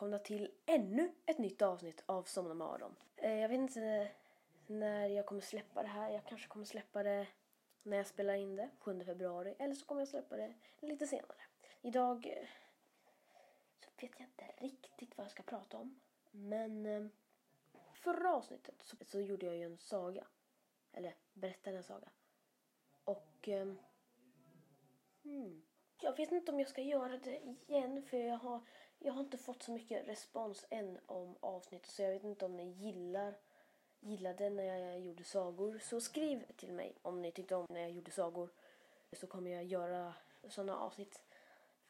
välkomna till ännu ett nytt avsnitt av Somna med Aron. Eh, jag vet inte när jag kommer släppa det här. Jag kanske kommer släppa det när jag spelar in det, 7 februari. Eller så kommer jag släppa det lite senare. Idag eh, så vet jag inte riktigt vad jag ska prata om. Men eh, förra avsnittet så, så gjorde jag ju en saga. Eller berättade en saga. Och... Hmm, jag vet inte om jag ska göra det igen för jag har, jag har inte fått så mycket respons än om avsnittet så jag vet inte om ni gillar gillade när jag gjorde sagor. Så skriv till mig om ni tyckte om när jag gjorde sagor. Så kommer jag göra sådana avsnitt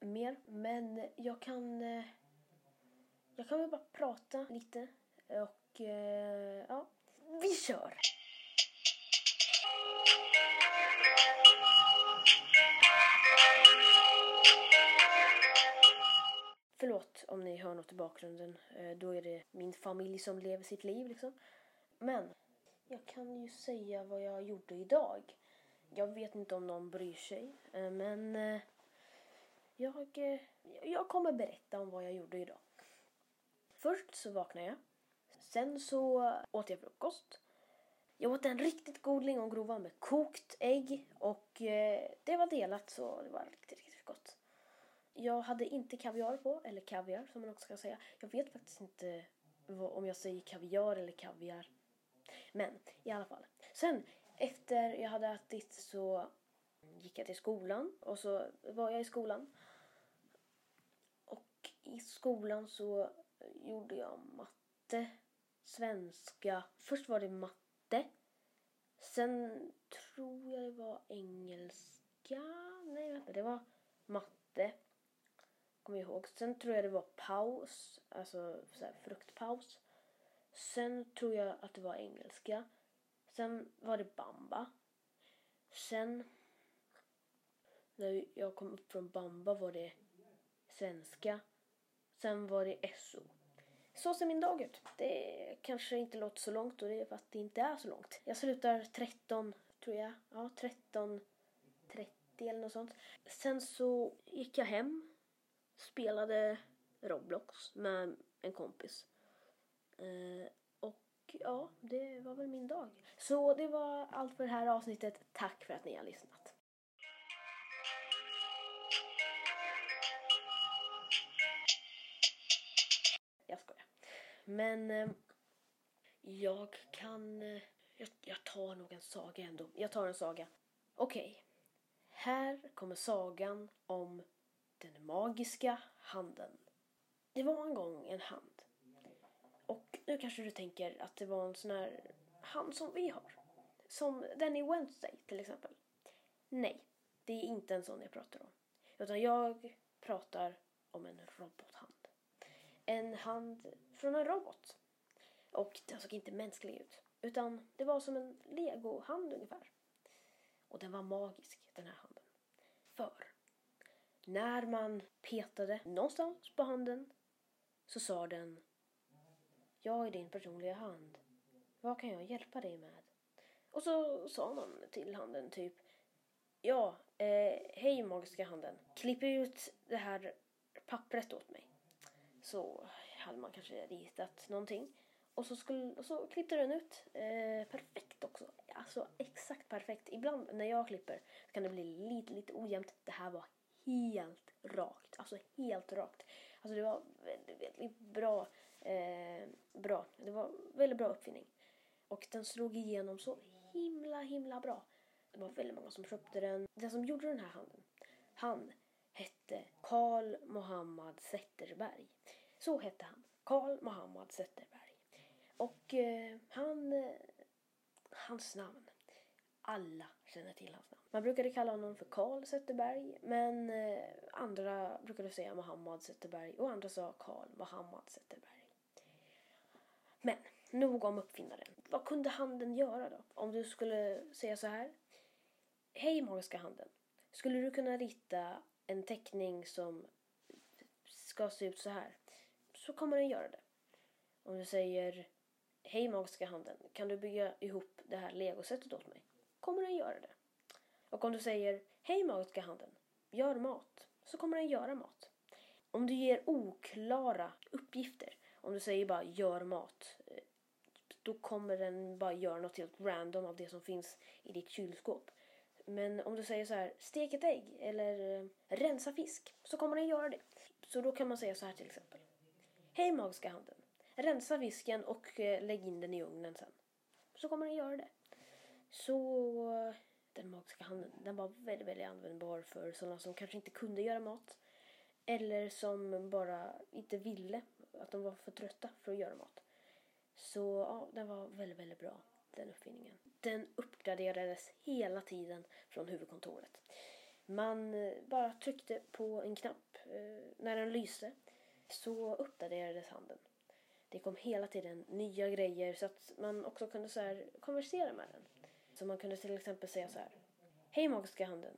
mer. Men jag kan eh, jag kan väl bara prata lite och eh, ja, vi kör! Bakgrunden. Eh, då är det min familj som lever sitt liv liksom. Men jag kan ju säga vad jag gjorde idag. Jag vet inte om någon bryr sig. Eh, men eh, jag, jag kommer berätta om vad jag gjorde idag. Först så vaknade jag. Sen så åt jag frukost. Jag åt en riktigt god lingongrova med kokt ägg och det var delat så det var riktigt, riktigt gott. Jag hade inte kaviar på, eller kaviar som man också kan säga. Jag vet faktiskt inte vad, om jag säger kaviar eller kaviar. Men i alla fall. Sen efter jag hade ätit så gick jag till skolan och så var jag i skolan. Och i skolan så gjorde jag matte, svenska. Först var det matte. Sen tror jag det var engelska. Nej, vänta, det var matte. Kommer jag ihåg. Sen tror jag det var paus, alltså så här, fruktpaus. Sen tror jag att det var engelska. Sen var det bamba. Sen när jag kom upp från bamba var det svenska. Sen var det SO. Så ser min dag ut. Det kanske inte låter så långt och det är för att det inte är så långt. Jag slutar 13, tror jag. Ja, 13.30 eller något sånt. Sen så gick jag hem, spelade Roblox med en kompis. Eh, och ja, det var väl min dag. Så det var allt för det här avsnittet. Tack för att ni har lyssnat. Jag skojar. Men eh, jag kan... Eh, jag, jag tar nog en saga ändå. Jag tar en saga. Okej. Här kommer sagan om den magiska handen. Det var en gång en hand. Och nu kanske du tänker att det var en sån här hand som vi har. Som den i Wednesday till exempel. Nej, det är inte en sån jag pratar om. Utan jag pratar om en robothand. En hand från en robot. Och den såg inte mänsklig ut. Utan det var som en legohand ungefär. Och den var magisk, den här handen. När man petade någonstans på handen så sa den Jag är din personliga hand. Vad kan jag hjälpa dig med? Och så sa man till handen typ Ja, eh, hej magiska handen. Klipp ut det här pappret åt mig. Så hade man kanske ritat någonting. Och så, skulle, och så klippte den ut. Eh, perfekt också. Alltså exakt perfekt. Ibland när jag klipper kan det bli lite, lite ojämnt. Det här var helt rakt. Alltså helt rakt. Alltså det var väldigt, väldigt bra. Eh, bra. Det var väldigt bra uppfinning. Och den slog igenom så himla, himla bra. Det var väldigt många som köpte den. Den som gjorde den här handen, han hette Karl Mohammad Zetterberg. Så hette han. Karl Mohammad Zetterberg. Och eh, han, eh, hans namn, alla känner till hans namn. Man brukade kalla honom för Karl Zetterberg, men eh, andra brukade säga Mohammad Zetterberg och andra sa Karl Mohammad Zetterberg. Men nog om uppfinnaren. Vad kunde handen göra då? Om du skulle säga så här. Hej magiska handen. Skulle du kunna rita en teckning som ska se ut så här? Så kommer den göra det. Om du säger Hej magiska handen, kan du bygga ihop det här legosättet åt mig? Kommer den göra det. Och om du säger Hej magiska handen, gör mat, så kommer den göra mat. om du ger oklara uppgifter, om du säger bara gör mat, eh, då kommer den bara göra något helt random av det som finns i ditt kylskåp. Men om du säger så här, stek ett ägg eller eh, rensa fisk, så kommer den göra det. Så då kan man säga så här till exempel. Hej magiska handen. Rensa fisken och eh, lägg in den i ugnen sen. Så kommer den göra det. Så den handen, den var väldigt, väldigt användbar för sådana som kanske inte kunde göra mat. Eller som bara inte ville, att de var för trötta för att göra mat. Så ja, den var väldigt, väldigt bra, den uppfinningen. Den uppgraderades hela tiden från huvudkontoret. Man eh, bara tryckte på en knapp eh, när den lyste så uppdaterades handeln. Det kom hela tiden nya grejer så att man också kunde så här konversera med den. Så man kunde till exempel säga så här. Hej magiska handen.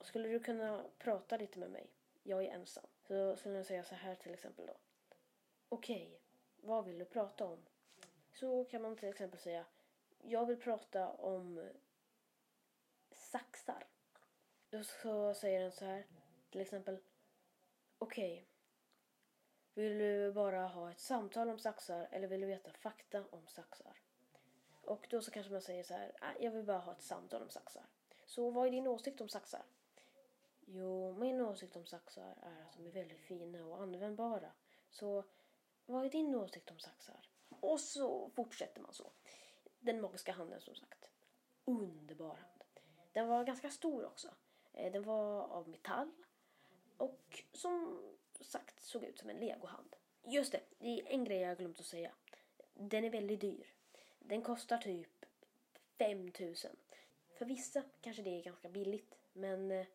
Skulle du kunna prata lite med mig? Jag är ensam. Så skulle jag säga så här till exempel då. Okej, okay, vad vill du prata om? Så kan man till exempel säga. Jag vill prata om saxar. Då så säger den så här. Till exempel. Okej. Okay, vill du bara ha ett samtal om saxar eller vill du veta fakta om saxar? Och då så kanske man säger så här, ah, jag vill bara ha ett samtal om saxar. Så vad är din åsikt om saxar? Jo, min åsikt om saxar är att de är väldigt fina och användbara. Så vad är din åsikt om saxar? Och så fortsätter man så. Den magiska handen som sagt. Underbar hand. Den var ganska stor också. Eh, den var av metall och som sagt såg ut som en legohand. Just det, det är en grej jag glömt att säga. Den är väldigt dyr. Den kostar typ 5000. För vissa kanske det är ganska billigt. Men eh,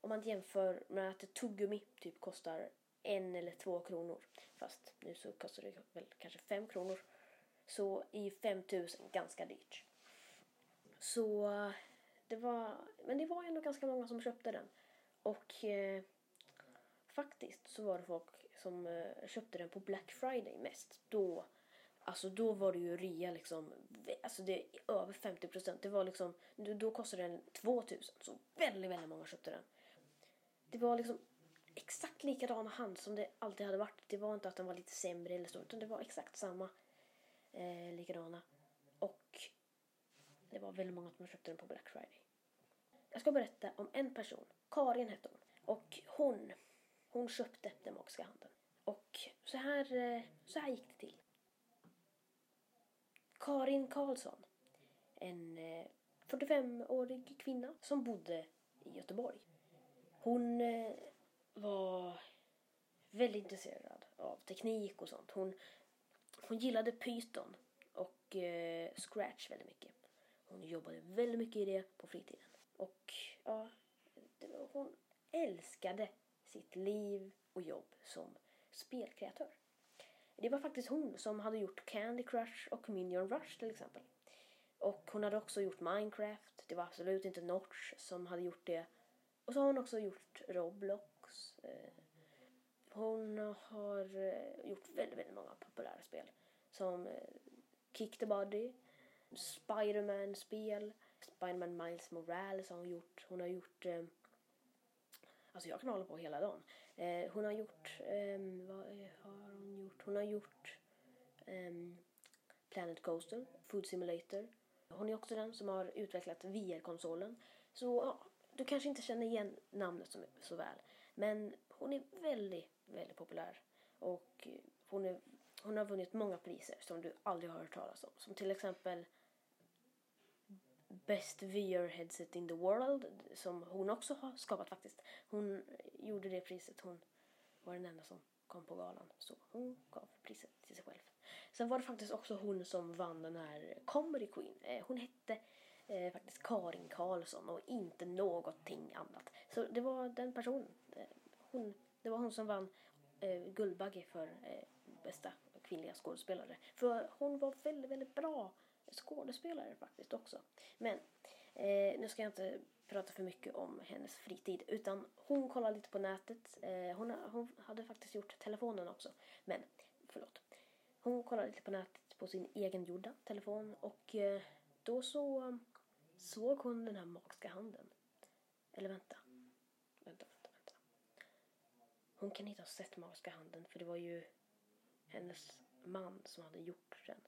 om man jämför med att ett tuggummi typ kostar en eller två kronor. Fast nu så kostar det väl kanske fem kronor. Så är 5000 ganska dyrt. Så eh, det var, men det var ändå ganska många som köpte den. Och eh, faktiskt så var det folk som eh, köpte den på Black Friday mest. Då Alltså då var det ju rea liksom, alltså det är över 50 procent. Det var liksom, då kostade den 2000. Så väldigt, väldigt många köpte den. Det var liksom exakt likadana hand som det alltid hade varit. Det var inte att den var lite sämre eller så, utan det var exakt samma eh, likadana. Och det var väldigt många som köpte den på Black Friday. Jag ska berätta om en person. Karin hette hon. Och hon, hon köpte den magiska handen. Och så här, eh, så här gick det till. Karin Karlsson. En eh, 45-årig kvinna som bodde i Göteborg. Hon eh, var väldigt intresserad av teknik och sånt. Hon, hon gillade Python och eh, Scratch väldigt mycket. Hon jobbade väldigt mycket i det på fritiden. Och ja, hon älskade sitt liv och jobb som spelkreatör. Det var faktiskt hon som hade gjort Candy Crush och Minion Rush till exempel. Och hon hade också gjort Minecraft. Det var absolut inte Notch som hade gjort det. Och så har hon också gjort Roblox. Eh, hon har eh, gjort väldigt, väldigt många populära spel. Som eh, Kick the Body, Spiderman-spel, Spiderman Miles Morales har hon gjort. Hon har gjort Alltså jag kan hålla på hela dagen. Eh, hon har gjort, ehm, eh, vad har hon gjort? Hon har gjort eh, Planet Coaster, Food Simulator. Hon är också den som har utvecklat VR-konsolen. Så ja, du kanske inte känner igen namnet så, så väl. Men hon är väldigt, väldigt populär. Och hon, är, hon har vunnit många priser som du aldrig har hört talas om. Som till exempel Best VR headset in the world som hon också har skapat faktiskt. Hon gjorde det priset. Hon var den enda som kom på galan. Så hon gav priset till sig själv. Sen var det faktiskt också hon som vann den här Comedy Queen. Eh, hon hette eh, faktiskt Karin Karlsson och inte någonting annat. Så det var den personen. Eh, hon, det var hon som vann eh, Guldbagge för eh, bästa kvinnliga skådespelare. För hon var väldigt, väldigt bra skådespelare faktiskt också. Men eh, nu ska jag inte prata för mycket om hennes fritid utan hon kollade lite på nätet. Eh, hon, hon, hade faktiskt gjort telefonen också. Men förlåt. Hon kollade lite på nätet på sin egengjorda telefon och eh, då så såg hon den här magiska handen. Eller vänta. Vänta, vänta, vänta. Hon kan inte ha sett magiska handen för det var ju hennes man som hade gjort den.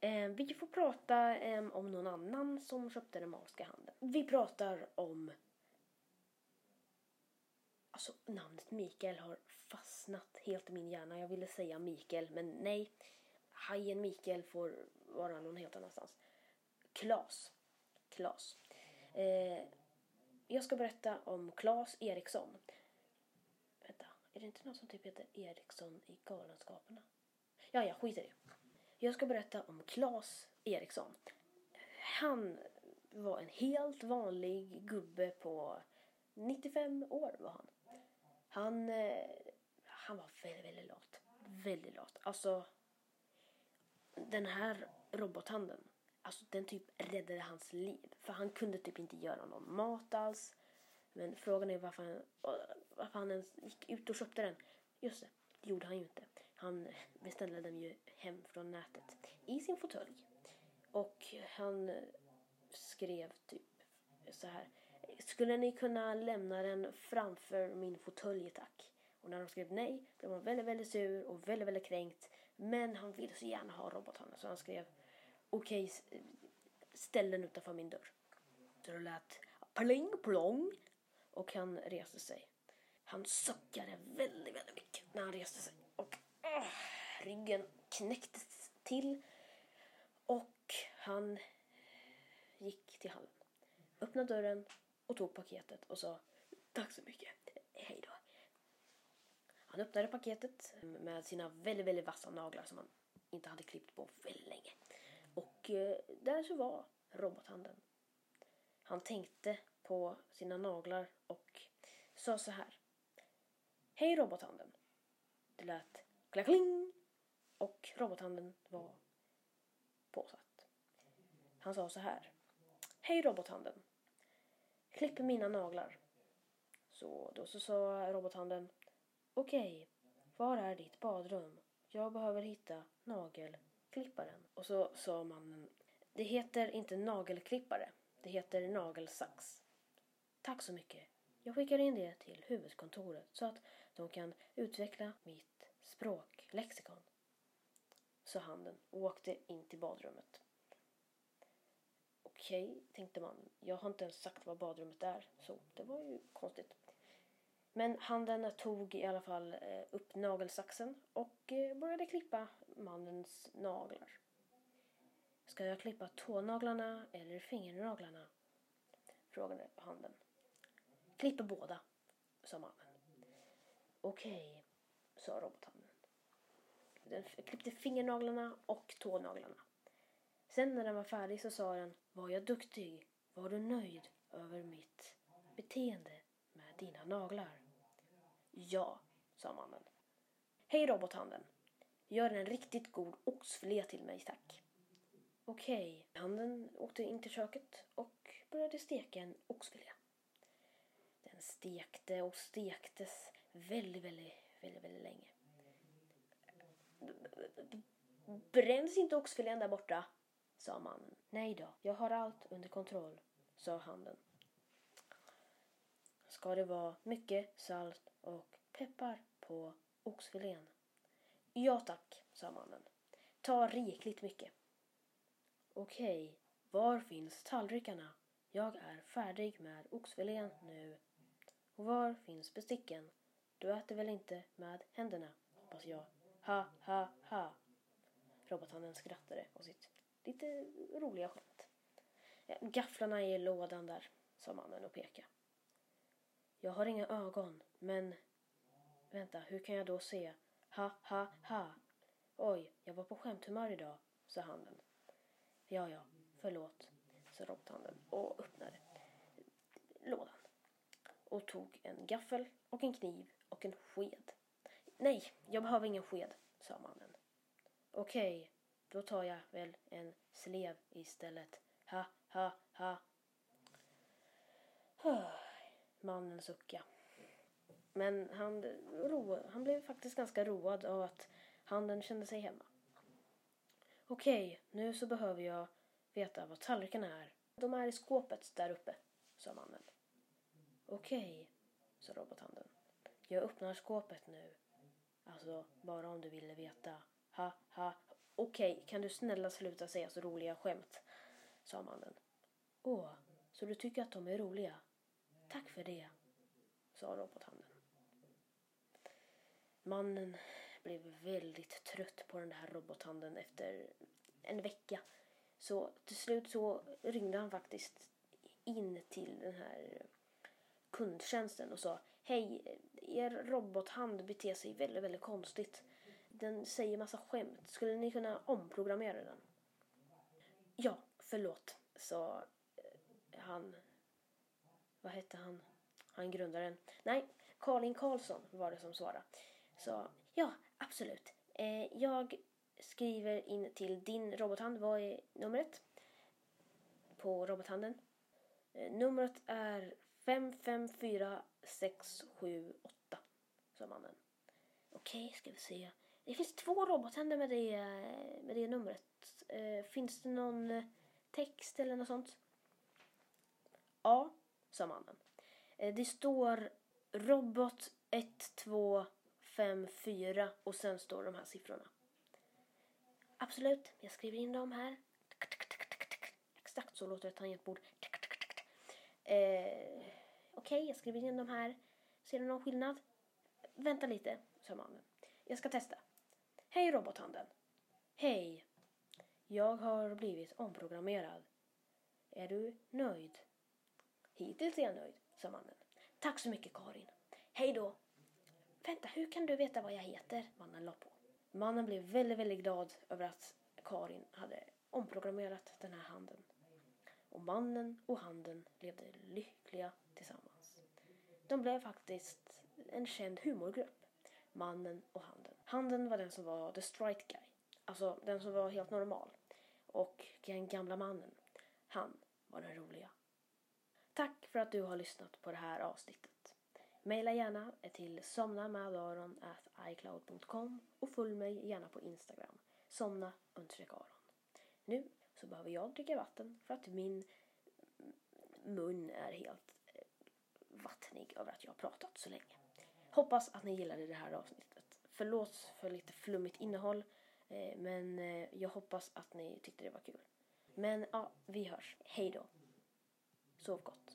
Eh, vi får prata eh, om någon annan som köpte den magiska handen. Vi pratar om... Alltså namnet Mikael har fastnat helt i min hjärna. Jag ville säga Mikael, men nej. Hajen Mikael får vara någon helt annanstans. Klas. Klas. Eh, jag ska berätta om Klas Eriksson. Vänta, är det inte någon som typ heter Eriksson i Galenskaperna? Ja, ja, skit i det. Jag ska berätta om Klas Eriksson. Han var en helt vanlig gubbe på 95 år var han. Han, eh, han var väldigt, väldigt lat. Väldigt lat. Alltså, den här robothanden, alltså den typ räddade hans liv. För han kunde typ inte göra någon mat alls. Men frågan är varför han, varför han ens gick ut och köpte den. Just det, det gjorde han ju inte. Han beställde den ju hem från nätet i sin fåtölj. Och han skrev typ så här. Skulle ni kunna lämna den framför min fåtölj tack? Och när de skrev nej blev han väldigt, väldigt sur och väldigt, väldigt kränkt. Men han ville så gärna ha robotarna så han skrev okej, okay, ställ den utanför min dörr. Så det lät pling plong och han reste sig. Han suckade väldigt, väldigt mycket när han reste sig. Ryggen knäcktes till. Och han gick till hallen. Öppnade dörren och tog paketet och sa tack så mycket. Hej då. Han öppnade paketet med sina väldigt, väldigt vassa naglar som han inte hade klippt på väldigt länge. Och eh, där så var robothanden. Han tänkte på sina naglar och sa så här. Hej robothanden. Det lät klackling och robothanden var påsatt. Han sa så här. Hej robothanden. Klipp mina naglar. Så då så sa robothanden. Okej, var är ditt badrum? Jag behöver hitta nagelklipparen. Och så sa mannen. Det heter inte nagelklippare. Det heter nagelsax. Tack så mycket. Jag skickar in det till huvudkontoret så att de kan utveckla mitt språklexikon. Sa handen och åkte in till badrummet. Okej, tänkte man. Jag har inte ens sagt vad badrummet är, så det var ju konstigt. Men handen tog i alla fall eh, upp nagelsaxen och eh, började klippa mannens naglar. Ska jag klippa tånaglarna eller fingernaglarna? Frågade handen. Klipper båda, sa mannen. Okej, sa robothanden. Den klippte fingernaglarna och tånaglarna. Sen när den var färdig så sa den, var jag duktig? Var du nöjd över mitt beteende med dina naglar? Ja, sa mannen. Hej robothanden. Gör en riktigt god oxfilé till mig, tack. Okej, handen åkte in till köket och började steka en oxfilé. Den stekte och stektes väldigt, väldigt, väldigt, väldigt länge. Bränns inte oxfilén där borta? sa mannen. Nej då, jag har allt under kontroll, sa handen. Ska det vara mycket salt och peppar på oxfilén? Ja tack, sa mannen. Ta rikligt mycket. Okej, var finns tallrikarna? Jag är färdig med oxfilén nu. Och var finns besticken? Du äter väl inte med händerna, hoppas jag. Ha, ha, ha. Robothanden skrattade och sitt lite roliga skämt. Gafflarna är i lådan där, sa mannen och pekade. Jag har inga ögon, men... Vänta, hur kan jag då se? Ha, ha, ha. Oj, jag var på skämthumör idag, sa handen. Ja, ja, förlåt, sa robothanden och öppnade lådan. Och tog en gaffel och en kniv och en sked. Nej, jag behöver ingen sked, sa mannen. Okej, då tar jag väl en slev istället. Ha, ha, ha. Mannen suckade. Men han, ro, han blev faktiskt ganska road av att handen kände sig hemma. Okej, nu så behöver jag veta vad tallrikarna är. De är i skåpet där uppe, sa mannen. Okej, sa robothanden. Jag öppnar skåpet nu. Alltså, bara om du ville veta. Ha, ha. Okej, kan du snälla sluta säga så roliga skämt? Sa mannen. Åh, så du tycker att de är roliga? Tack för det, sa robothanden. Mannen blev väldigt trött på den här robothanden efter en vecka. Så till slut så ringde han faktiskt in till den här kundtjänsten och sa Hej, er robothand beter sig väldigt, väldigt konstigt. Den säger massa skämt. Skulle ni kunna omprogrammera den? Ja, förlåt, sa eh, han. Vad hette han? Han grundaren. Nej, Karin Karlsson var det som svarade. Sa ja, absolut. Eh, jag skriver in till din robothand. Vad är numret? På robothanden. Eh, numret är 554678, sa mannen. Okej, ska vi se. Det finns två robothänder med det, med det numret. Eh, finns det någon eh, text eller något sånt? Ja, sa mannen. Eh, det står robot 1254 och sen står de här siffrorna. Absolut, jag skriver in dem här. Exakt så låter ett tangentbord. Eh, Okej, okay, jag skriver in de här. Ser du någon skillnad? Vänta lite, sa mannen. Jag ska testa. Hej robothanden. Hej. Jag har blivit omprogrammerad. Är du nöjd? Hittills är jag nöjd, sa mannen. Tack så mycket Karin. Hej då. Vänta, hur kan du veta vad jag heter? Mannen la på. Mannen blev väldigt, väldigt glad över att Karin hade omprogrammerat den här handen. Och mannen och handen levde lyckliga tillsammans. De blev faktiskt en känd humorgrupp. Mannen och handen. Handen var den som var the straight guy. Alltså den som var helt normal. Och den gamla mannen, han var den roliga. Tack för att du har lyssnat på det här avsnittet. Maila gärna till somnamadaron.icloud.com och följ mig gärna på Instagram, somna aron. Nu så behöver jag dricka vatten för att min mun är helt vattnig över att jag har pratat så länge. Hoppas att ni gillade det här avsnittet. Förlåt för lite flummigt innehåll eh, men eh, jag hoppas att ni tyckte det var kul. Men ja, vi hörs. Hej då. Sov gott.